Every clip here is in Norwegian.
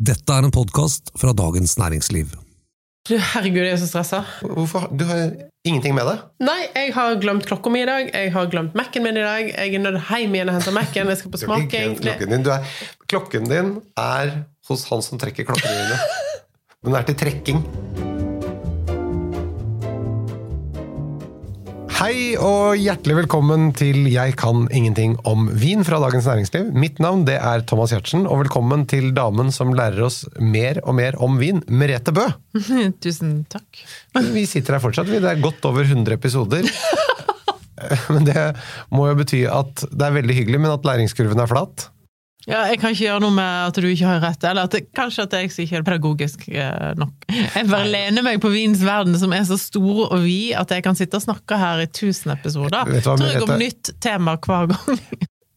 Dette er en podkast fra Dagens Næringsliv. Du, herregud, jeg er så stressa. Hvorfor? Du har ingenting med det? Nei, jeg har glemt klokka mi i dag. Jeg har glemt Mac-en min i dag. Jeg er nødt hjem igjen og hente Mac-en. Jeg skal på smaking. klokken din. Du er, klokken din er hos han som trekker klokkene dine. Den er til trekking. Hei og hjertelig velkommen til Jeg kan ingenting om vin fra Dagens Næringsliv. Mitt navn det er Thomas Giertsen, og velkommen til damen som lærer oss mer og mer om vin, Merete Bø. Tusen takk. Vi sitter her fortsatt, vi. det er godt over 100 episoder. Men det må jo bety at det er veldig hyggelig, men at læringskurven er flat. Ja, jeg kan ikke gjøre noe med at du ikke har rett, eller at det, kanskje at jeg ikke er pedagogisk eh, nok. Jeg bare lener meg på vinens verden, som er så stor og vid at jeg kan sitte og snakke her i tusen episoder. Jeg Tror jeg om Merete? nytt tema hver gang.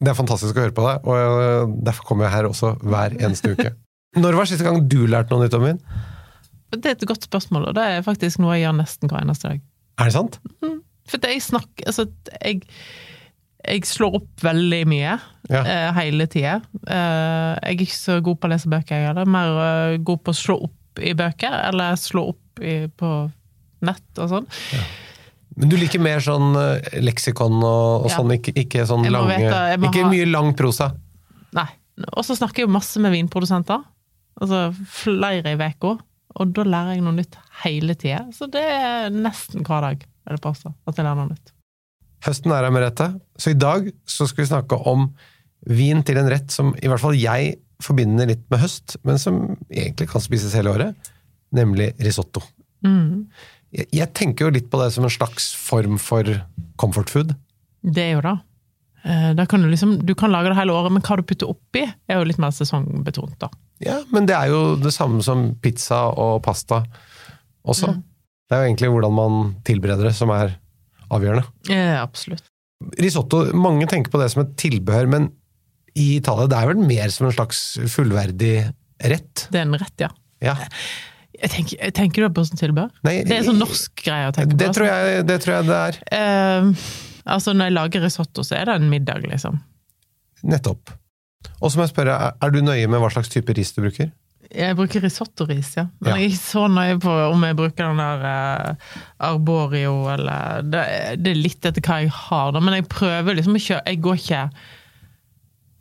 Det er fantastisk å høre på deg, og derfor kommer jeg her også hver eneste uke. Når var siste gang du lærte noe nytt om vin? Det er et godt spørsmål, og det er faktisk noe jeg gjør nesten hver eneste dag. Er det sant? For det jeg snakker Altså, jeg, jeg slår opp veldig mye. Ja. uh, hele tida. Uh, jeg er ikke så god på å lese bøker, jeg heller. Mer uh, god på å slå opp i bøker, eller slå opp i, på nett og sånn. Men du liker mer sånn eh, leksikon og, og Ja. sånn, ikke, ikke sånn lang, lange Ikke ha- mye lang prosa. Nei. Og så snakker jeg jo masse med vinprodusenter. Altså flere i uka. Og da lærer jeg noe nytt hele tida. Så det er nesten hver dag er det påstå at jeg lærer noe nytt. Høsten er her, Merete. Så i dag så skal vi snakke om vin til en rett som i hvert fall jeg forbinder litt med høst, men som egentlig kan spises hele året, nemlig risotto. Mm. Jeg, jeg tenker jo litt på det som en slags form for comfort food. Det er jo det. Eh, Da kan du, liksom, du kan lage det hele året, men hva du putter oppi, er jo litt mer sesongbetont. da. Ja, men det er jo det samme som pizza og pasta også. Det er jo egentlig hvordan man tilbereder det som er avgjørende. Ja, absolutt. Risotto, mange tenker på det som et tilbehør, men i Italia det er vel mer som en slags fullverdig rett? Det er en rett, ja. Ja. Jeg tenker, jeg tenker du på sånn tilbehør? Nei, Det er sånn norsk greie å tenke det på. tror, jeg, det tror jeg det er. Eh, altså, når jeg lager risotto, så er det en middag, liksom. Nettopp. Og så må jeg spørre, er- er du nøye med hva slags type ris du bruker? Jeg bruker risottoris, ja. Men Ja. jeg er ikke så nøye på om jeg bruker den der uh, arborio eller det, det er litt etter hva jeg har, da. Men jeg prøver liksom å kjøre Jeg går ikke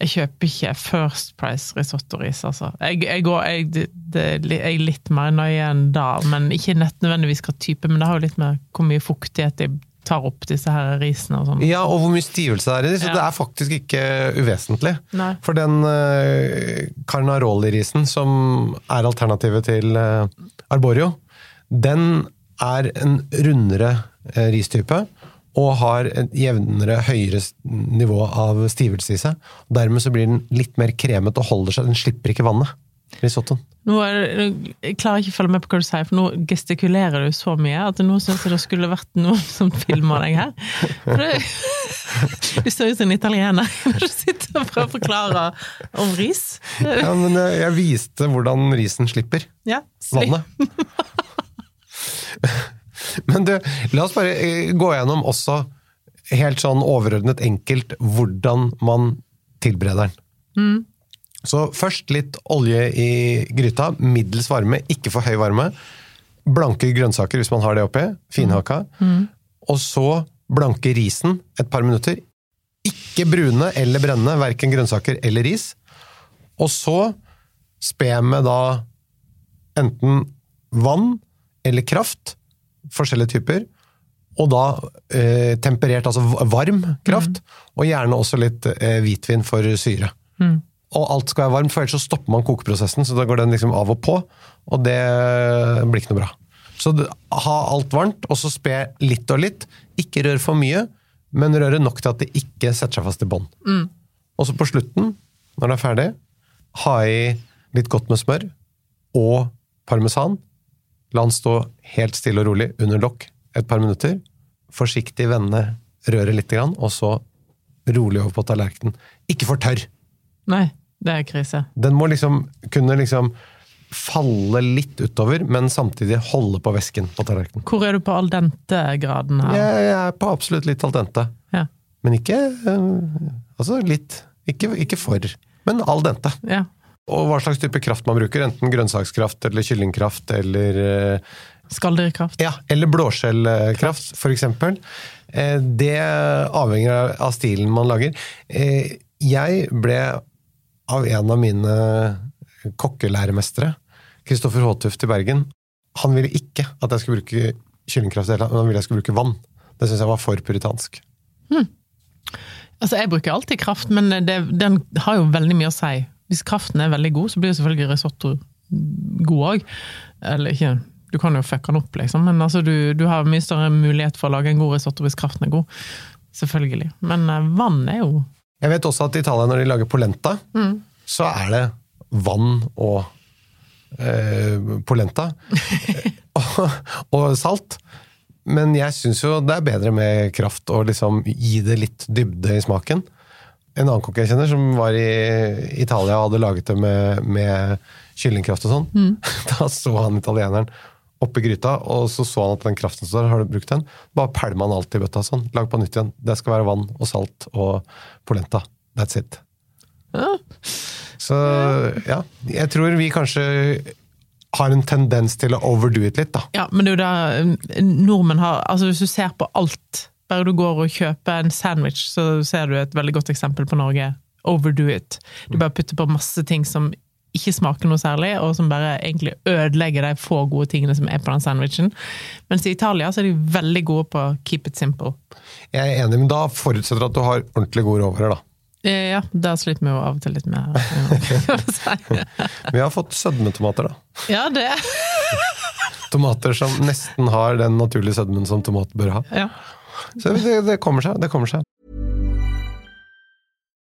Jeg kjøper ikke First Price risottoris, altså. Jeg, jeg, går, jeg, det, det, jeg er litt mer nøye enn da, men ikke nødvendigvis hva type. Men det har jo litt med hvor mye fuktighet jeg tar opp disse her risene og sånn. Ja, og hvor mye stivelse det er i dem. så Ja. det er faktisk ikke uvesentlig. Nei. For den uh, Carnaroli-risen, som er alternativet til uh, Arborio, den er en rundere uh, ristype, og har et jevnere, høyere nivå av stivelse i seg. Dermed så blir den litt mer kremet og holder seg, den slipper ikke vannet. Risottoen. Nå jeg klarer ikke å følge med på hva du sier, for nå gestikulerer du så mye at nå syns jeg det skulle vært noen som filmer deg her. For det, du ser ut som en italiener når du sitter og prøver å forklare om ris. Ja, men eh, jeg viste hvordan risen slipper Ja, vannet. Men du, la oss bare eh, gå gjennom også helt sånn overordnet enkelt hvordan man tilbereder den. Så først litt olje i gryta, middels varme, ikke for høy varme. Blanke grønnsaker hvis man har det oppi, finhakka. Og så blanke risen et par minutter. Ikke brune eller brenne, verken grønnsaker eller ris. Og så spe med da enten vann eller kraft, forskjellige typer, og da eh, temperert, altså varm kraft, og gjerne også litt eh, hvitvin for syre. Og alt skal være varmt, for ellers så stopper man kokeprosessen, så da går den liksom av og på, og det blir ikke noe bra. Så ha alt varmt, og så spe litt og litt. Ikke rør for mye, men røre nok til at det ikke setter seg fast i bånn. Og så på slutten, når det er ferdig, ha i litt godt med smør og parmesan. La den stå helt stille og rolig under lokk et par minutter. Forsiktig vende røret litt, og så rolig over på tallerkenen. Ikke for tørr! Nei, det er krise. Den må liksom kunne liksom falle litt utover, men samtidig holde på væsken på tallerkenen. Hvor er du på al dente-graden her? Jeg, jeg er på absolutt litt al dente. Ja. Men ikke øh, Altså litt. Ikke, ikke for. Men al dente. ja. Og hva slags type kraft man bruker, enten grønnsakskraft eller kyllingkraft eller eh, Skalldyrkraft. Ja, eller blåskjellkraft, f.eks. Eh, Det avhenger av stilen man lager. Eh, Jeg ble av en av mine kokkelæremestere, Kristoffer Håtuft i Bergen, han ville ikke at jeg skulle bruke kyllingkraft, men han ville jeg skulle bruke vann. Det syns jeg var for puritansk. Altså, jeg bruker alltid kraft, men det, den har jo veldig mye å si. Hvis kraften er veldig god, så blir jo selvfølgelig risotto god òg. Eller ikke Du kan jo fucke den opp, liksom, men altså, du, du har mye større mulighet for å lage en god risotto hvis kraften er god. Selvfølgelig. Men eh, vann er jo Jeg vet også at i Italia, når de lager polenta, så er det vann og eh, polenta. og, og salt. Men jeg syns jo det er bedre med kraft og liksom gi det litt dybde i smaken. En annen kokk jeg kjenner som var i Italia og hadde laget det med, med kyllingkraft og sånn. Da så han italieneren oppi gryta, og så så han at den kraften står har du brukt den? Bare pælma han alt i bøtta sånn. Lag på nytt igjen. Det skal være vann og salt og polenta. That's it. ja, Så ja, jeg tror vi kanskje har en tendens til å overdo it litt, da. Ja, men det er jo da eh, nordmenn har Altså, hvis du ser på alt Bare du går og kjøper en sandwich, så ser du et veldig godt eksempel på Norge. Overdo it. Du bare putter på masse ting som ikke smaker noe særlig, og som bare egentlig ødelegger de få gode tingene som er på den sandwichen. Mens i Italia så er de veldig gode på keep it simple. Jeg er enig, men da forutsetter at du har ordentlig gode råvarer, da. Eh, Ja, der sliter vi jo av og til litt med. kan. Vi har fått sødmetomater, da. Ja, det. Tomater som nesten har den naturlige sødmen som tomat bør ha. Ja. Så det, det kommer seg. Det kommer seg.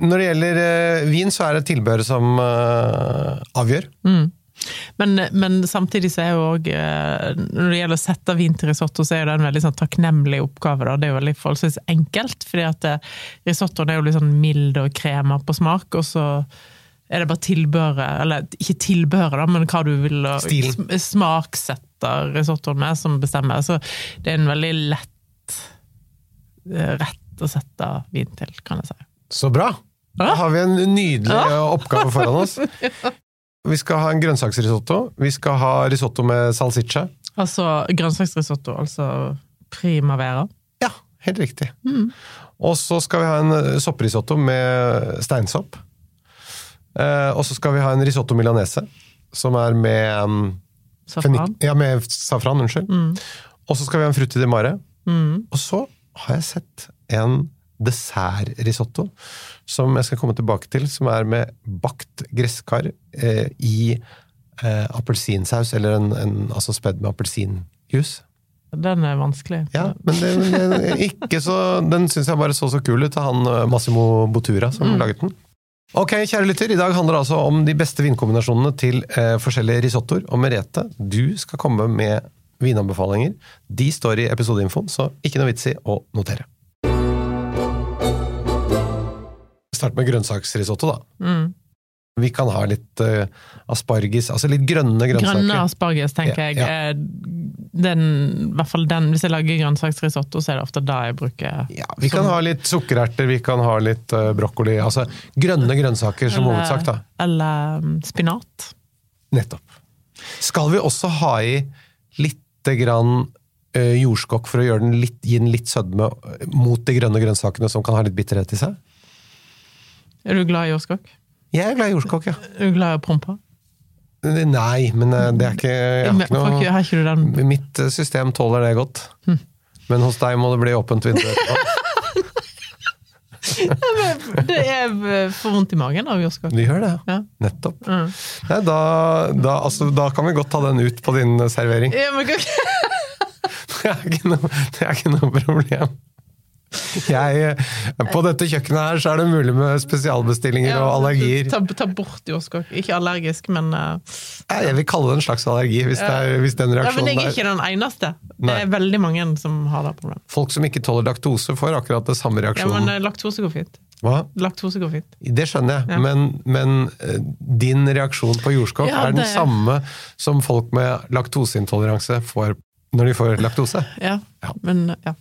Når det gjelder eh, vin, så er det tilbehøret som eh, avgjør. Men, men samtidig så er jo òg Når det gjelder å sette vin til risotto, så er det en veldig sånn takknemlig oppgave. Da. Det er jo veldig forholdsvis enkelt, fordi at eh, risottoen er jo litt sånn mild og krema på smak, og så er det bare tilbehøret, eller ikke tilbehøret, da, men hva du vil Stilen. smaksette risottoen med, som bestemmer. Så det er en veldig lett eh, rett å sette vin til, kan jeg si. Så bra! Da har vi en nydelig eh, oppgave foran oss. Vi skal ha en grønnsaksrisotto. Vi skal ha risotto med salsiccia. Altså grønnsaksrisotto, altså primavera. Ja, helt riktig. Og så skal vi ha en eh, sopprisotto med steinsopp. Eh, og så skal vi ha en risotto milanese, som er med um, Safran. Ja, med safran, unnskyld. Og så skal vi ha en frutti di mare. Og så har jeg sett en dessertrisotto som jeg skal komme tilbake til, som er med bakt gresskar eh, i eh, appelsinsaus, eller en, en, altså spedd med appelsinjuice. Den er vanskelig. Ja, men det, det, ikke så, den syns jeg bare så så kul ut, av han eh, Massimo Bottura som laget den. Ok, kjære lytter, i dag handler det altså om de beste vinkombinasjonene til eh, forskjellige risottoer. Og Merete, du skal komme med vinanbefalinger. De står i episodeinfoen, så ikke noe vits i å notere. Start med grønnsaksrisotto, da. Vi kan ha litt uh, asparges, altså litt grønne grønnsaker. Grønne asparges, tenker Ja, jeg. ja. er Den, i hvert fall den, Hvis jeg lager grønnsaksrisotto, så er det ofte da jeg bruker Ja, Vi kan ha litt sukkererter, vi kan ha litt uh, brokkoli. Altså grønne grønnsaker som Eller- hovedsak, da. Eller um, spinat. Nettopp. Skal vi også ha i lite grann eh, jordskokk for å den litt, gi den litt sødme eh, mot de grønne grønnsakene som kan ha litt bitterhet i seg? Er du glad i jordskokk? Jeg er glad i jordskokk, ja. Er du glad i å prompe? Nei, men eh, det er ikke, jeg har ikke noe Har ikke Mitt eh, system tåler det godt. Men hos deg må det bli åpent vindu etterpå. Det er eh, for vondt i magen av jordskokk. Du gjør det, Ja. Nettopp. Nei, da, da, altså, da kan vi godt ta den ut på din servering. Ja, men hva- Det er ikke noe, det er ikke noe problem. Jeg, eh, på dette kjøkkenet her så er det mulig med spesialbestillinger og allergier. Ta, ta bort jordskokk. Ikke allergisk, men uh, Jeg vil kalle det en slags allergi, hvis, det er, hvis den ja, Men jeg er ikke den eneste. Det er veldig mange som har det problemet. Folk som ikke tåler laktose, får akkurat det samme Ja, men reaksjonen. eh, laktose går fint. Hva? Laktose går fint. Det skjønner jeg, Ja. men, men din reaksjon på jordskokk Ja, er den samme som folk med laktoseintoleranse får når de får laktose. Ja, men ja.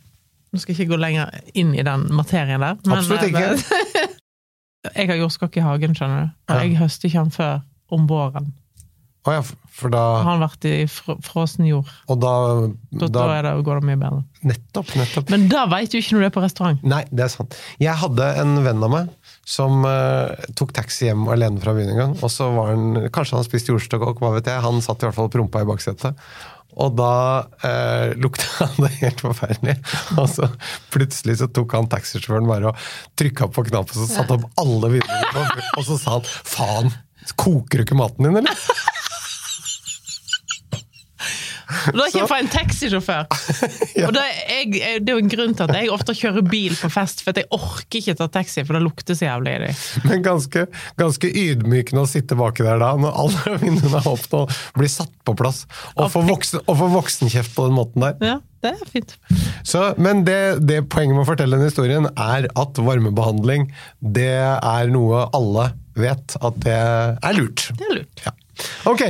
Nå skal jeg ikke gå lenger inn i den materien der. men, Absolutt eh, ikke. jeg har jordskokk i hagen, skjønner du. Og Ja. jeg høster ikke han før om våren. Å ja, for da Har han vært i fr frossen jord. Og da, Da, da da er det, går det mye bedre. Nettopp, nettopp. Men da veit du ikke når du er på restaurant. Nei, det er sant. Jeg hadde en venn av meg som uh, tok taxi hjem alene fra byen en gang. Og så var han, Kanskje han spiste jordstokk, hva vet jeg. Han satt i hvert fall og prompa i baksetet. Og da eh, lukta det helt forferdelig. Og så plutselig så tok han taxisjåføren bare og trykka på knappen, så satte opp alle vinduene, og så sa han faen, koker du ikke maten din, eller? Og da er ikke jeg en taxisjåfør! Og det er, jeg, det er jo en grunn til at jeg ofte kjører bil på fest, for jeg orker ikke ta taxi, for det lukter så jævlig i dem. Men ganske, ganske ydmykende å sitte baki der da, når alle vinduene er åpne og blir satt på plass. Og få voksen, voksenkjeft på den måten der. Ja, det er fint. Så, men det, det poenget med å fortelle den historien er at varmebehandling, det er noe alle vet at det er lurt. Det er lurt. Ja. Ok,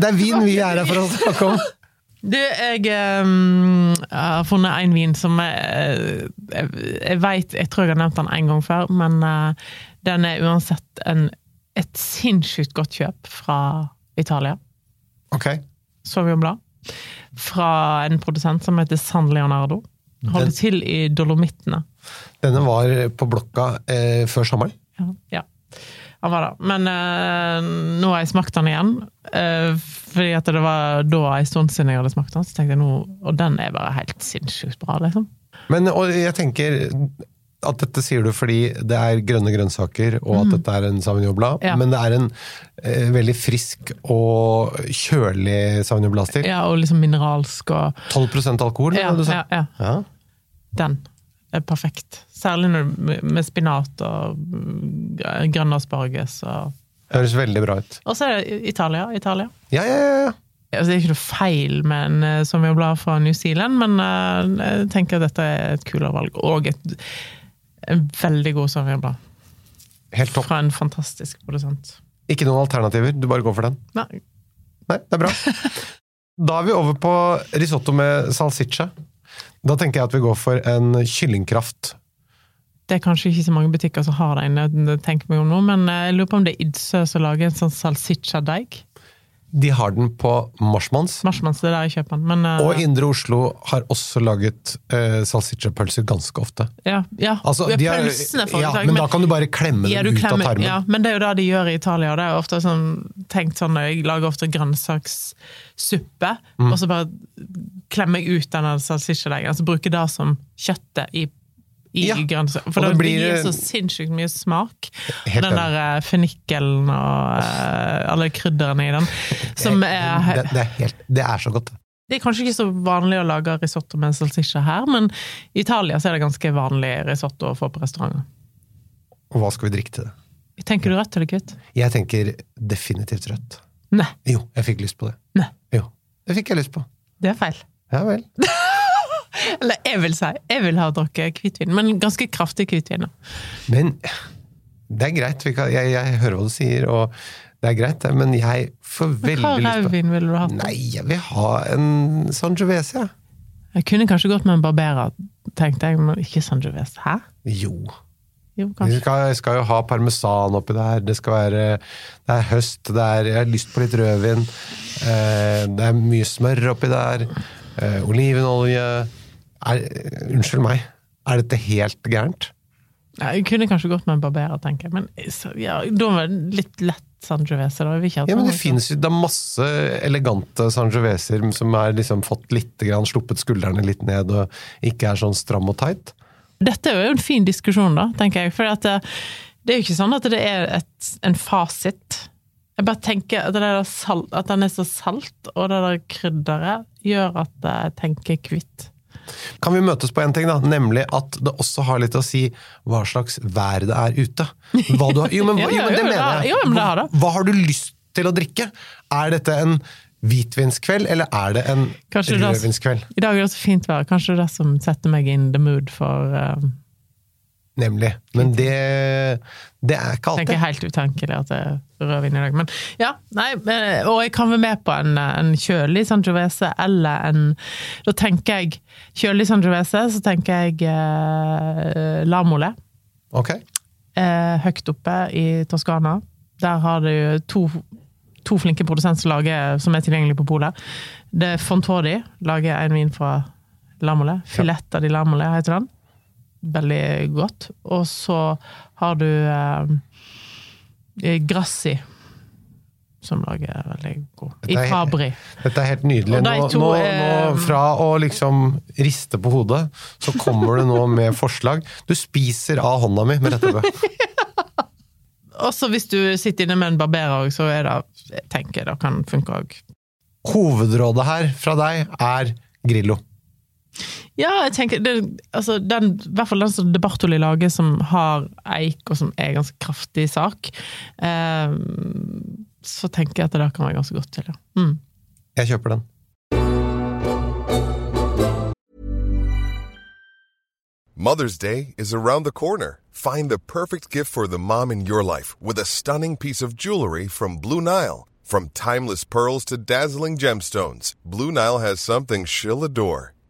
det er vin vi er her for å snakke om. Du, jeg um, har funnet en vin som jeg, jeg, jeg vet Jeg tror jeg har nevnt den en gang før, men uh, den er uansett en, et sinnssykt godt kjøp fra Italia. Ok, Sauvignon Blad. Fra en produsent som heter San Leonardo. Holder til i Dolomittene. denne var på blokka eh, før sommeren. Ja, ja. Han var det. Men eh, nå har jeg smakt den igjen. eh, fordi at det var da en stund siden jeg hadde smakt den, så tenkte jeg nå Og den er bare helt sinnssykt bra, liksom. Men og jeg tenker at dette sier du fordi det er grønne grønnsaker, og at dette er en Sauvignon Ja. men det er en eh, veldig frisk og kjølig Sauvignon. Ja, og liksom mineralsk og 12% alkohol, ja, du sa? ja, ja. Ja. Den er perfekt. Særlig når, med spinat og mm, grønn asparges. Og, Høres veldig bra ut. og så er det Italia. Italia. Ja, ja, ja. Altså, det er ikke noe feil med en eh, Sauvignon Blad fra New Zealand, men eh, jeg tenker at dette er et kulere valg. Og et, en veldig god Sauvignon. Helt topp. Fra en fantastisk produsent. Ikke noen alternativer, du bare går for den. Nei, Nei, det er bra. Da er vi over på risotto med salsiccia. Da tenker jeg at vi går for en kyllingkraft. Det er kanskje ikke så mange butikker som har den, jeg tenker meg om nå, men eh, jeg lurer på om det er Idsø som lager en sånn salsiccia-deig. De har den på Marshmans. Marshmans, det er der jeg kjøper den. Men, uh, Og Indre Oslo har også laget uh, salsiccia-pølser ganske ofte. ja, ja. Altså, de har- pølsene, for ja, men, men da kan du bare klemme Ja, dem ut ut av tarmen. Ja, men det er jo det de gjør i Italia. Det er jo ofte sånn, tenkt sånn, Jeg lager ofte grønnsakssuppe, Mm. og så bare klemmer jeg ut denne salsiccia-deigen. Altså bruker det som kjøttet i, i Ja, grønnsak. For det det, blir- gir så sinnssykt mye smak. Den der eh, fennikelen og uh, alle krydderne i den. Som er det, det, er helt, det er så godt. Det er kanskje ikke så vanlig å lage risotto med salsiccia her, men i Italia så er det ganske vanlig risotto å få på restauranter. Og hva skal vi drikke til det? Tenker du rødt eller hvitt? Jeg tenker definitivt rødt. Nei, Jo, jeg fikk lyst på det. Nei. Jo, det fikk jeg lyst på. det er feil. Ja vel. Jeg vil si, jeg vil ha drukket hvitvin, men ganske kraftig hvitvin. Men det er greit. Vi kan, jeg, jeg hører hva du sier, og det er greit, men jeg får veldig Hva lyst på rødvin ville du hatt? Nei, jeg vil ha en Sangiovese, jeg. Jeg kunne kanskje gått med en Barbera, tenkte jeg, men ikke Sangiovese. Hæ? Jo. Jo, Vi skal, skal jo ha parmesan oppi der, det skal være Det er høst, det er, jeg har lyst på litt rødvin. Eh, det er mye smør oppi der. Eh, olivenolje. Er, unnskyld meg, er dette helt gærent? Ja, Jeg kunne kanskje gått med en barberer, tenker jeg, men så, ja, da var det litt lett Sangiovese. da. Ja, men det finnes jo det er masse elegante sangioveser som har liksom fått litt grann, sluppet skuldrene litt ned og ikke er sånn stram og tight. Dette er jo en fin diskusjon, da, tenker jeg. For det, det er jo ikke sånn at det er et, en fasit. Jeg bare tenker at, salt, at den er så salt, og det der krydderet gjør at jeg tenker hvitt. Kan vi møtes på en ting, da? Nemlig at det også har litt å si hva slags vær det er ute. Hva du har, jo, men, jo, men det mener jeg. det. Hva har du lyst til å drikke? Er dette en hvitvinskveld, eller er det en rødvinskveld? I dag er det så fint vær. Kanskje det det som setter meg in the mood for uh, Nemlig. Men det, det er ikke Tenker jeg alltid. helt utenkelig at det er rødvin i dag. Men ja, nei, eh, og jeg kan være med på en, en kjølig Sangiovese eller en Da tenker jeg kjølig Sangiovese, så tenker jeg eh, Lamole. Ok. Eh, høyt oppe i Toskana. Der har du to, to flinke produsenter som, lager, som er tilgjengelige på polet. Det er Fontordi lager en vin fra Lamole. Filetta di Lamole heter den. Veldig godt. Og så har du eh, Grassi, som lager veldig god. I Dette er- Fabri. Dette er helt nydelig. Nå, to nå, nå, fra å liksom riste på hodet, så kommer du nå med forslag. Du spiser av hånda mi med dette brødet. Også hvis du sitter inne med en barberer, så er det, jeg tenker det kan funke òg. Hovedrådet her fra deg er Grillo. Ja, jeg tenker det, altså den, I hvert fall den som De Bartoli lager, som har eik, og som er ganske kraftig sak. Eh, så tenker jeg at det der kan være ganske godt til, ja. Mm. Jeg kjøper den. Mother's Day is around the corner. Find the perfect gift for the mom in your life with a stunning piece of jewelry from Blue Nile. From timeless pearls to dazzling gemstones, Blue Nile has something she'll adore.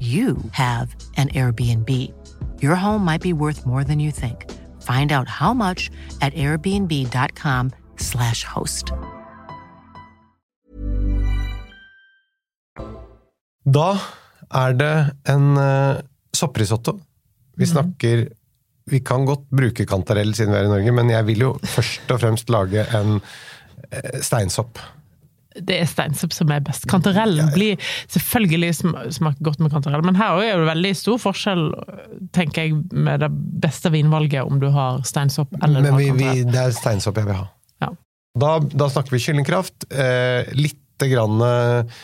you have an Airbnb. Your home might be worth more than you think. Find out how much at airbnb.com/slash host. Da er det en uh, sopprisotto. Vi Mhm. snakker Vi kan godt bruke kantarell siden vi er i Norge, men jeg vil jo først og fremst lage en uh, steinsopp. Det er steinsopp som er best. Kantarellen blir selvfølgelig sm smaker godt med kantarell, men her er det veldig stor forskjell, tenker jeg, med det beste vinvalget om du har steinsopp eller Men vi, vi, det er steinsopp jeg vil ha. Ja. Da, da snakker vi kyllingkraft. Eh, litt grann eh,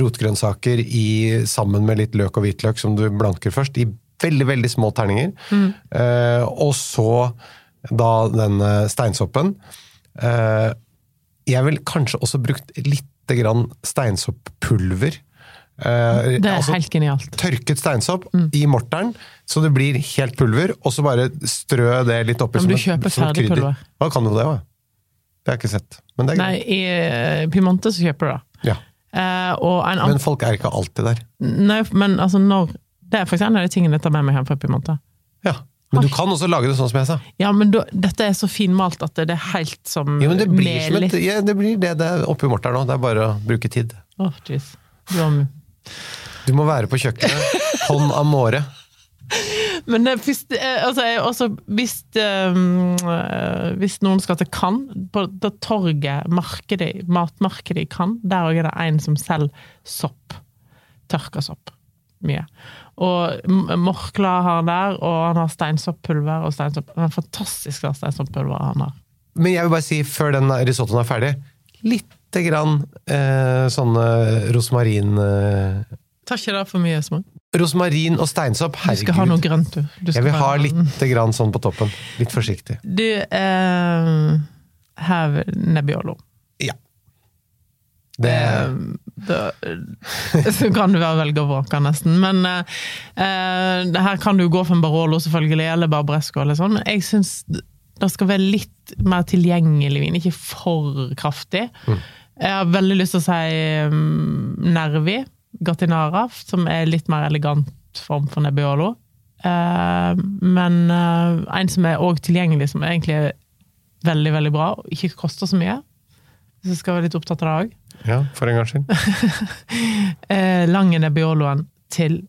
rotgrønnsaker i, sammen med litt løk og hvitløk som du blanker først, i veldig, veldig små terninger. Mm. Eh, og så da denne steinsoppen. Eh, jeg vil kanskje også brukt litt grann steinsopppulver. Eh, Det er altså helt genialt. tørket steinsopp i morteren, så det blir helt pulver, og så bare strø det litt oppi Men du som et- kjøper som et ferdig krydder. pulver. Ja, kan du det òg? Det har jeg ikke sett. Men det er Nei, greit. i Pimonte Piemonte så kjøper du det. Ja. Eh, og en Men folk er ikke alltid der. Nei, men altså når Det er faktisk en av de tingene jeg tar med meg hjem fra Piemonte. Ja. Men du kan også lage det sånn som jeg sa. Ja, men da, dette er så finmalt at det er helt som ja, men det blir, som et, ja, det, blir det det er oppi morteren nå. Det er bare å bruke tid. Åh, jeez. Du har- Du må være på kjøkkenet. Hånd amore. Men det, hvis, eh, altså, også, hvis, um, eh, hvis noen skal til Cannes, på det torget, markedet, matmarkedet i Cannes, der òg er det en som selger sopp. Tørka sopp. Mye. Og Morkla har han der, og han har steinsoppulver og steinsopp. Har fantastisk steinsoppulver han har. Men jeg vil bare si, før den risottoen er ferdig, litt lite grann eh, sånne rosmarin eh, Tar ikke det for mye smak? Rosmarin og steinsopp, Du skal ha noe grønt, du. du. Jeg vil ha lite grann sånn på toppen. Litt forsiktig. Du, eh, have Nebbiolo. Det, Eh, så kan du være velge og nesten. Men eh, eh, her kan du gå for en Barolo, selvfølgelig, eller Barbaresco, eller sånn. Men jeg syns det skal være litt mer tilgjengelig vin, ikke for kraftig. Jeg har veldig lyst til å si um, Nervi, Gatinara, som er litt mer elegant form for Nebbiolo. Uh, men uh, en som er òg tilgjengelig, som egentlig er veldig, veldig bra, og ikke koster så mye. Hvis jeg skal være litt opptatt av det òg. Ja, for en gangs skyld. eh, lange Nebbioloen til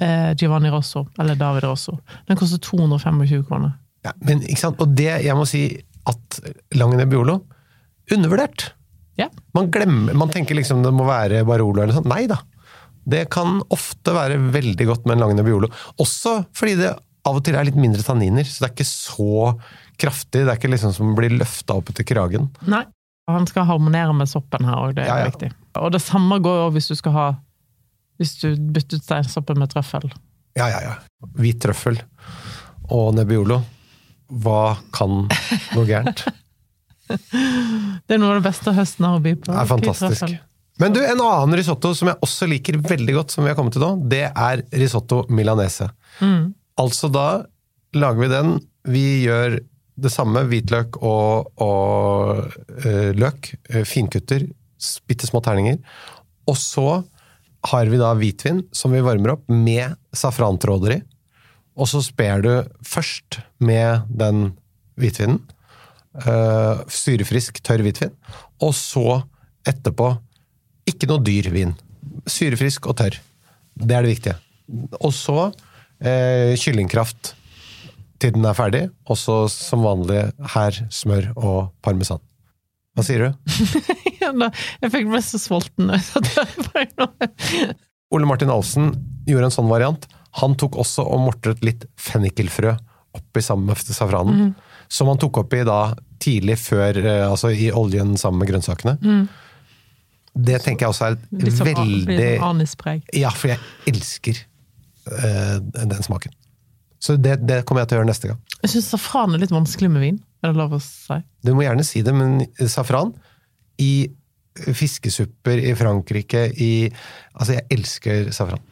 eh, Giovanni Rosso, eller David Rosso. Den koster 225 kroner. Ja, men ikke sant? Og det, jeg må si at Lange Nebbiolo, undervurdert. Ja. Man glemmer, man tenker liksom det må være Barolo eller sånn. Nei da. Det kan ofte være veldig godt med en Lange Nebbiolo. Også fordi det av og til er litt mindre tanniner, så det er ikke så kraftig. Det er ikke liksom som blir løfta opp etter kragen. Nei. Han skal harmonere med soppen her òg, det er Ja, ja. viktig. Og det samme går hvis du skal ha Hvis du bytter ut steinsoppen med trøffel. Ja, ja, ja. Hvit trøffel og Nebbiolo. Hva kan noe gærent? Det er noe av det beste høsten har å by på. Det er fantastisk. Men du, en annen risotto som jeg også liker veldig godt, som vi har kommet til nå, det er risotto milanese. Mm. Altså da lager vi den, vi gjør det samme, hvitløk og, og uh, løk, eh, finkutter, bitte små terninger. Og så har vi da hvitvin som vi varmer opp med safrantråder i. Og så sper du først med den hvitvinen. Uh, syrefrisk, tørr hvitvin. Og så etterpå ikke noe dyr vin. Syrefrisk og tørr. Det er det viktige. Og så uh, kyllingkraft til den er ferdig, og så som vanlig her smør og parmesan. Hva sier du? Jeg fikk meg så sulten. Ole Martin Alsen gjorde en sånn variant. Han tok også og mortret litt fennikelfrø oppi sammen med safranen. Som han tok oppi da tidlig før, eh, altså i oljen sammen med grønnsakene. Det tenker jeg også er et sånn, veldig sånn anispreg. Ja, for jeg elsker uh, den smaken. Så det, det kommer jeg til å gjøre neste gang. Jeg syns safran er litt vanskelig med vin. Er det lov å si? Du må gjerne si det, men safran i fiskesupper i Frankrike i Altså, jeg elsker safran.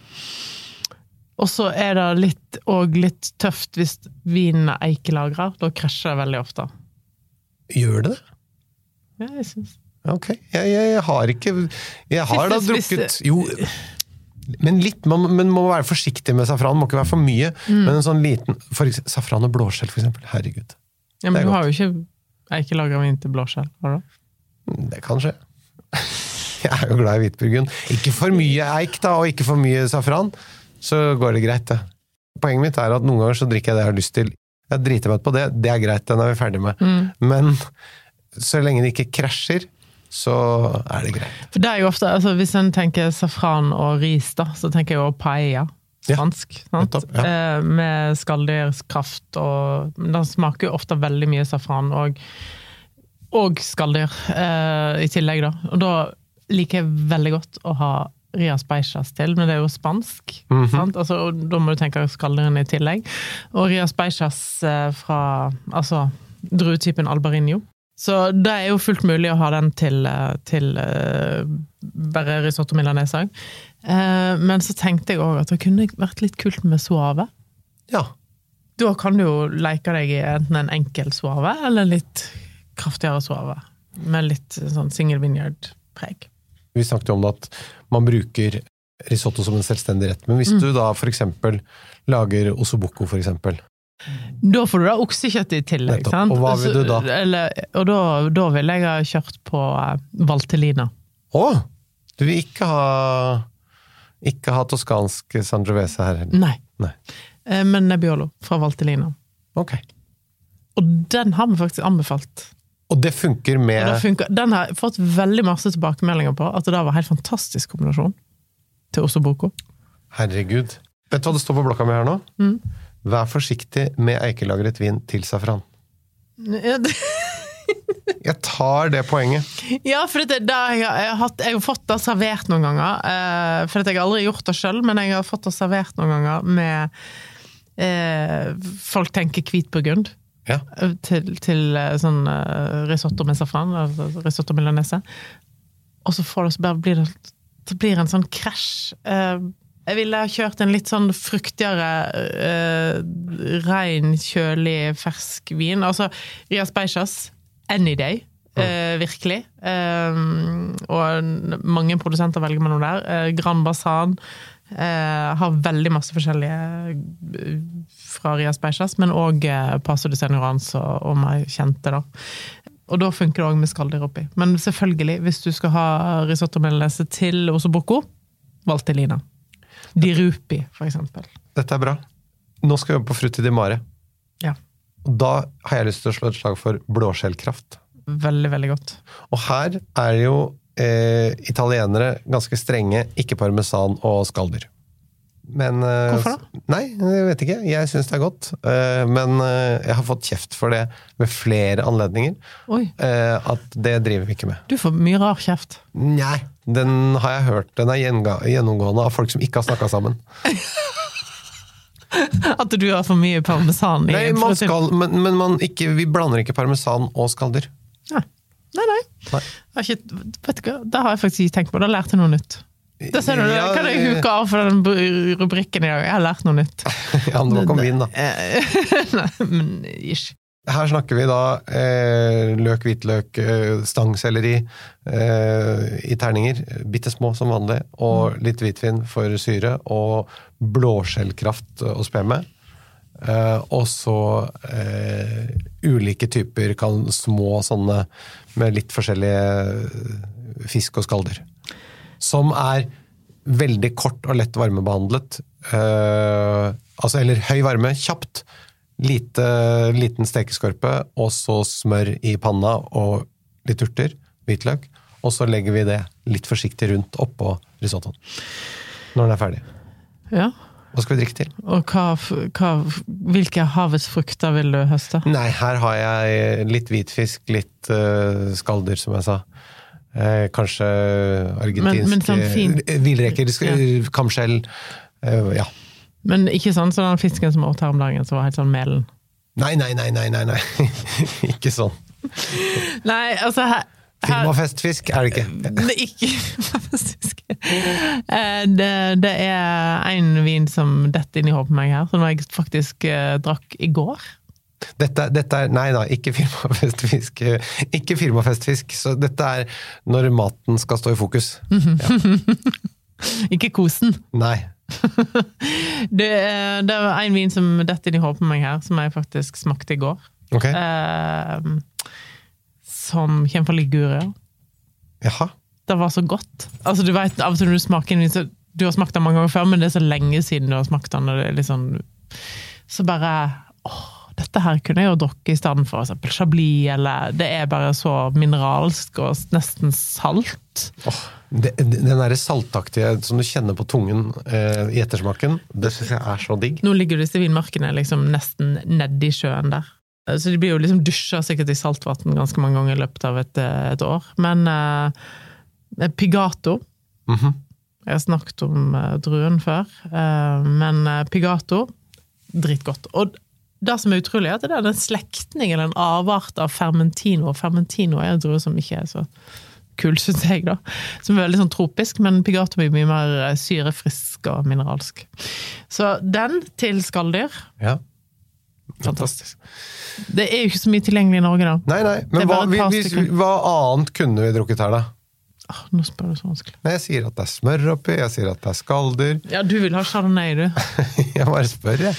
Og så er det litt, og litt tøft hvis vinen er eikelagra. Da krasjer det veldig ofte. Gjør det det? Ja, jeg synes. Ok, jeg, jeg har ikke Jeg har da drukket Jo, men litt, man, man, må være forsiktig med safran. Må ikke være for mye. Mm. Men en sånn liten for eksempel, Safran og blåskjell, for eksempel. Herregud. Ja, men er du godt. har jo ikke eikelagra vin til blåskjell, har du? Det kan skje. Jeg er jo glad i hvitburgund. Ikke for mye eik, da, og ikke for mye safran. Så går det greit, det. Poenget mitt er at noen ganger så drikker jeg det jeg har lyst til. Jeg driter meg ut på det, det er greit, den er vi ferdig med. Mm. Men så lenge det ikke krasjer, så er det greit. For det er jo ofte, altså Hvis en tenker safran og ris, da, så tenker jeg jo paella. Ja, Fransk. sant? nettopp, ja. Eh, med skalldyrkraft og Den smaker jo ofte veldig mye safran og, og skalldyr eh, i tillegg, da. Og da liker jeg veldig godt å ha Rias Beijas til, men det er jo spansk. Mhm. sant? Altså, og da må du tenke skalldyrene i tillegg. Og Rias Beijas eh, fra altså druetypen albarinho. Så det er jo fullt mulig å ha den til, eh, til eh, bare risotto milanese òg. Eh, men så tenkte jeg òg at det kunne vært litt kult med suave. Ja. Da kan du jo leke deg i enten en enkel suave eller litt kraftigere suave. Med litt sånn single vineyard-preg. Vi snakket jo om at man bruker risotto som en selvstendig rett. Men hvis Mm. du da eksempel lager for eksempel. Da får du da oksekjøtt i tillegg. Sant? Og hva vil du da? Eller, og da, da ville jeg ha kjørt på valtelina. Valtellina. Å! Du vil ikke ha ikke ha toskansk Sangiovese her heller? Nei. Nei. Eh, Men Nebbiolo fra Valtelina. Ok. Og den har vi faktisk anbefalt. Og det funker med det funker. Den har jeg fått veldig masse tilbakemeldinger på, at det da var en helt fantastisk kombinasjon til Osso Boko. Herregud. Vet du hva det står på blokka mi her nå? Mm. Vær forsiktig med eikelagret vin til safran. Ja, det, Jeg tar det poenget. Ja, for det, det har jeg, jeg, har hatt, jeg har fått det servert noen ganger. Eh, for jeg har aldri gjort det sjøl, men jeg har fått det servert noen ganger med eh, Folk tenker hvitburgund Ja. til, til eh, sånn uh, risotto med safran. altså Risotto milanese. Og så, får det, så bare blir det det blir en sånn krasj. Eh, jeg ville ha kjørt en litt sånn fruktigere, uh, rein, kjølig, fersk vin. Altså Rias Beijas, any day. Uh, virkelig. Uh, og mange produsenter velger mellom der. Uh, Grand Basan har veldig masse forskjellige fra Rias Beijas, men òg Paso de Senorans og, og mer kjente, da. Og da funker det òg med skalldyr oppi. Men selvfølgelig, hvis du skal ha risotto melanese til Osoboko, Valtellina. Di Rupi, eksempel. Dette er bra. Nå skal vi jobbe på Frutti di Mare. Ja. Da har jeg lyst til å slå et slag for blåskjellkraft. Veldig, veldig godt. Og her er jo eh, italienere ganske strenge, ikke parmesan og skalldyr. Men eh, Hvorfor da? Nei, jeg vet ikke. Jeg syns det er godt. Eh, men eh, jeg har fått kjeft for det ved flere anledninger. Oi, at det driver vi ikke med. du får mye rar kjeft. Nei, den har jeg hørt. Den er gjennomgående av folk som ikke har snakka sammen. At du har for mye parmesan i Nei, man skal, men, men man ikke, vi blander ikke parmesan og skalldyr. Nei, nei. nei. Nei. Har ikke, vet du hva, det har jeg faktisk ikke tenkt på. Da lærte jeg noe nytt. Da ser du, Ja, kan jeg huke av for den rubrikken i dag. Jeg har lært noe nytt. Ja, men det var ikke om vin, da. Eh, Nei, men ish. Her snakker vi da eh, løk, hvitløk, eh, stangselleri eh, i terninger. Bitte små som vanlig. Og litt hvitvin for syre. Og blåskjellkraft å spe med. Eh, og så eh, ulike typer kan, små sånne med litt forskjellige fisk og skalldyr. Som er veldig kort og lett varmebehandlet. Eh, altså, eller høy varme, kjapt. Lite, liten stekeskorpe, og så smør i panna og litt urter, hvitløk. Og så legger vi det litt forsiktig rundt oppå risottoen. Når den er ferdig. Ja. Hva skal vi drikke til? Og hva, hva, hvilke havets frukter vil du høste? Nei, her har jeg litt hvitfisk, litt uh, skalldyr, som jeg sa. Eh, kanskje argentinsk Men- men sånn eh, Villreker, ja. kamskjell. eh, ja. Men ikke sånn som den fisken som åt her om dagen, som var helt sånn melen. Nei, nei, nei, nei, nei, nei. ikke sånn. Nei, altså her, her Firmafestfisk er det ikke. Det er ikke fantastisk. Eh, Det, det er en vin som detter inn i hodet på meg her, som jeg faktisk eh, drakk i går. Dette, dette er Nei da, ikke firmafestfisk. Ikke firmafestfisk. Så dette er når maten skal stå i fokus. Ikke kosen. Nei. Det, er- det var en vin som detter inn i hodet på meg her, som jeg faktisk smakte i går. Ok. Eh, som kommer fra Liguria. Jaha. Det var så godt. Altså, du vet, av og til når du smaker en vin, så du har smakt den mange ganger før, men det er så lenge siden du har smakt den, og det er litt sånn Så bare åh, dette her kunne jeg jo drukke i stedet for eksempel Chablis, eller Det er bare så mineralsk og nesten salt. Oh, det, den derre saltaktige som du kjenner på tungen eh, i ettersmaken, det syns jeg er så digg. Nå ligger disse vinmarkene liksom nesten nedi sjøen der. Så de blir jo liksom dusja sikkert i saltvann ganske mange ganger i løpet av et, et år. Men eh, Pigato Mhm. Jeg har snakket om eh, druen før, eh, men eh, Pigato dritgodt. Og det som er utrolig, er at det er en slektning eller en avart av fermentino. Fermentino er en drue som ikke er så kul, syns jeg, da. Som er veldig sånn tropisk, men Pigato blir mye mer eh, syrefrisk og mineralsk. Så den til skalldyr Ja. Fantastisk. Det er jo ikke så mye tilgjengelig i Norge, da. Nei, nei, men hva, vi, hvis, hva annet kunne vi drukket her, da? Åh, nå spør du så vanskelig. Nei, Jeg sier at det er smør oppi, jeg sier at det er skalldyr. Ja, du vil ha chardonnay, du. Jeg bare spør, jeg.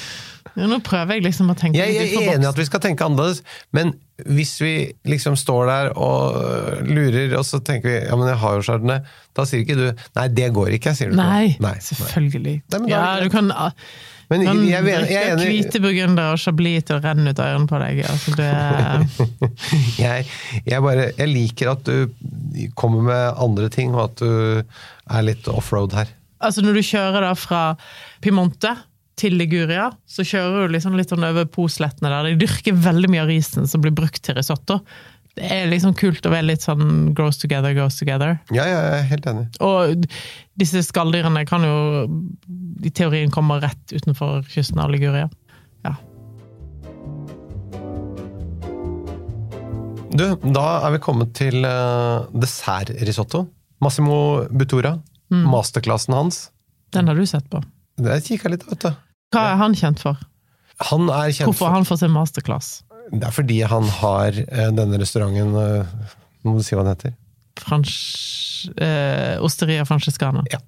Ja, nå prøver jeg liksom å tenke Jeg, jeg er enig i at vi skal tenke annerledes, men hvis vi liksom står der og lurer, og så tenker vi ja, men jeg har jo chardonnay, da sier ikke du nei, det går ikke, sier du. Nei, nei. selvfølgelig. Nei, Nei, ja, du kan, ah, Men kan jeg, jeg, jeg, jeg, drikke hvite burgunder og chablis til å renne ut øynene ørene på deg. Altså, det, jeg, jeg, bare, jeg liker at du kommer med andre ting, og at du er litt offroad her. altså, når du kjører da fra Piemonte til Liguria, så kjører du liksom litt sånn over Poslettene der. De dyrker veldig mye av risen som blir brukt til risotto. Det er liksom kult å være litt sånn grows together, goes together. Ja, ja, jeg er helt enig. Og disse skalldyrene kan jo i teorien komme rett utenfor kysten av Liguria. Ja. Du, da er vi kommet til uh, dessertrisotto. Massimo Butura. Masterklassen hans. Den har du sett på. Jeg kikka litt, vet du. Hva er han kjent for? Han er kjent Hvorfor har han fått seg masterclass? Det er fordi han har eh, denne restauranten eh, Nå må du si hva den heter. Frans... Eh, Osteria Francescana. Ja.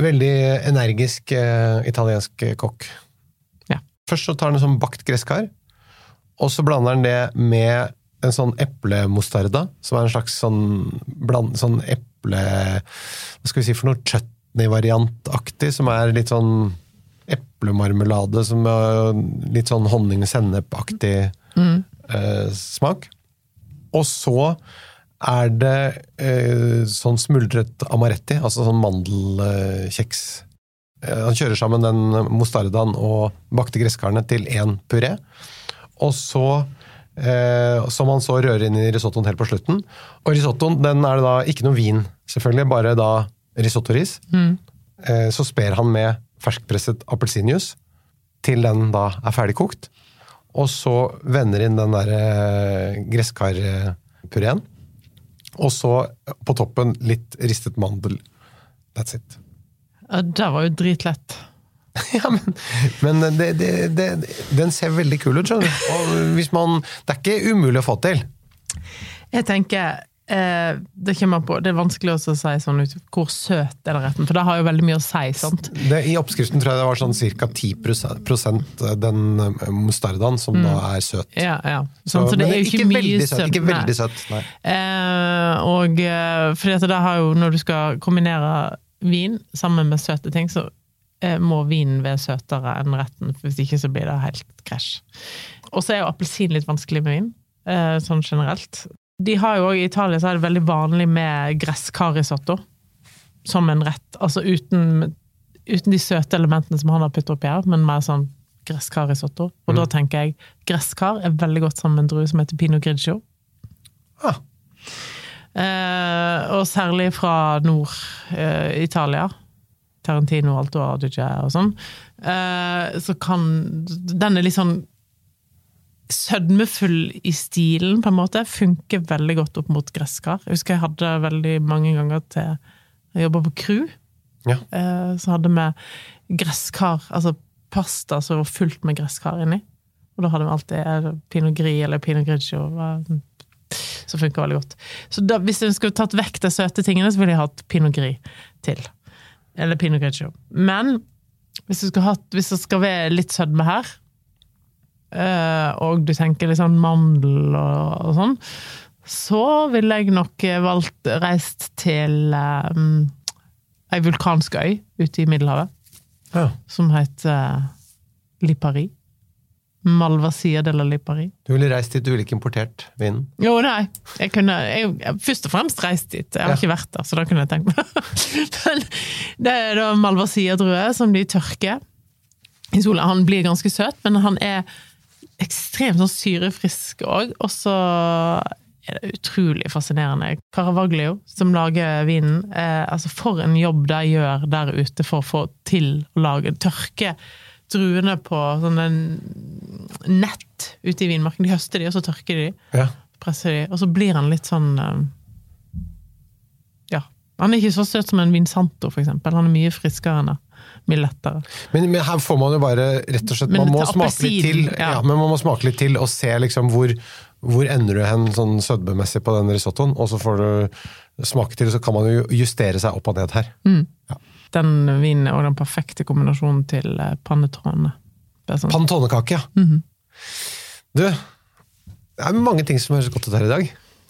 Veldig energisk eh, italiensk kokk. Ja. Først så tar han en sånn bakt gresskar, og så blander han det med en sånn eplemostarda, som er en slags sånn, bland, sånn eple... Hva skal vi si for noe? Chutney-variantaktig, som er litt sånn eplemarmelade, som er litt sånn honning-sennep-aktig eh, smak. Og så er det eh, sånn smuldret amaretti, altså sånn mandelkjeks. Eh, han kjører sammen den mostardaen og bakte gresskarene til én puré. Og så eh, Som han så rører inn i risottoen helt på slutten. Og risottoen den er det da ikke noe vin, selvfølgelig, bare da risottoris. Eh, så sper han med ferskpresset appelsinjuice til den da er ferdigkokt. Og så vender inn den der eh, gresskarpureen. Og så på toppen litt ristet mandel. That's it. Ja, det var jo dritlett. Ja, men, men det, det, det, den ser veldig kul ut, skjønner du. Og hvis man, det er ikke umulig å få til. Jeg tenker eh, det, kommer på, det er vanskelig å si sånn ut hvor søt er den retten, for det har jo veldig mye å si. sant? Det, I oppskriften tror jeg det var sånn ca. 10% den eh, mustardaen som da er søt. Ja, ja. Sånn, så, det er jo ikke, mye veldig søt. søt. Ikke veldig søt, nei. Eh, og eh, fordi at det har jo, når du skal kombinere vin sammen med søte ting, så eh, må vinen være søtere enn retten, for hvis ikke så blir det helt krasj. Og så er jo appelsin litt vanskelig med vin, eh, sånn generelt. De har jo også, I Italia så er det veldig vanlig med gresskarisotto som en rett. Altså uten, uten de søte elementene som han har puttet oppi her, men mer sånn gresskarisotto. Og da tenker jeg gresskar er veldig godt sammen med en drue som heter pinot grigio. Ah, Eh, og særlig fra Nord-Italia. Tarantino, Alto Adige og sånn. Eh, så kan Den er litt sånn sødmefull i stilen, på en måte. Funker veldig godt opp mot gresskar. Jeg husker jeg hadde veldig mange ganger til Jeg jobba på crew. Ja. Eh, så hadde vi gresskar, altså pasta som var fullt med gresskar inni. Og da hadde vi alltid pinot gris eller pinot grigio. så Som funka veldig godt. Så da, hvis jeg skulle tatt vekk de søte tingene, så ville jeg hatt pinot gris til. Eller pinot grigio. Men hvis det skal, skal være litt sødme her, eh, og du tenker litt sånn mandel og, og sånn, så ville jeg nok valgt reist til um, ei vulkansk øy ute i Middelhavet, ja. som heter uh, Lipari. Malvasia de la Lipari. Du ville reist dit du ville ikke importert vinen? Jo, nei. Jeg kunne jeg, jeg, først og fremst reist dit. Jeg har Ja. ikke vært der, så da kunne jeg tenkt meg Men Det er da Malvasia-drue som de tørker i sola. Han blir ganske søt, men han er ekstremt sånn syrefrisk òg. Og så er det utrolig fascinerende. Caravaglio, som lager vinen. Eh, altså For en jobb de gjør der ute for å få til å lage Tørke druene på sånne nett ute i vinmarken. De høster de, og så tørker de Ja. presser de, og så blir han litt sånn eh, Ja. Han er ikke så søt som en Vinsanto, for eksempel. Han er mye friskere enn det. Mye lettere. Men, men her får man jo bare rett og slett Man må smake litt til ja. ja. men man må smake litt til og se liksom hvor, hvor ender du hen sånn sødmemessig på den risottoen, og så får du smake til, og så kan man jo justere seg opp og ned her. Den vinen er den perfekte kombinasjonen til eh, panettone. Er sånn- Pannetonekake, ja. Mhm. Du, det er mange ting som høres godt ut her i dag.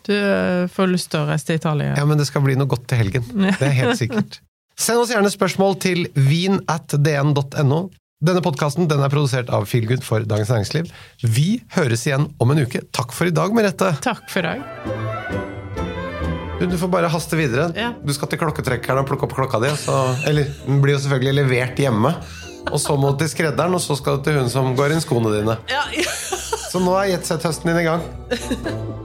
Du eh, får lyst til å reise til Italia. Ja, men det skal bli noe godt til helgen. Det er helt sikkert. Send oss gjerne spørsmål til vin at dn.no. Denne podkasten er produsert av Feelgood for Dagens Næringsliv. Vi høres igjen om en uke. Takk for i dag, Merete. Takk for i dag. Du, du får bare haste videre. Ja. Du skal til klokketrekkeren og plukke opp klokka di. Så, eller den blir jo selvfølgelig levert hjemme. Og så må du til skredderen, og så skal du til hun som går inn skoene dine. Ja, Så Så nå er jetset-høsten din i gang.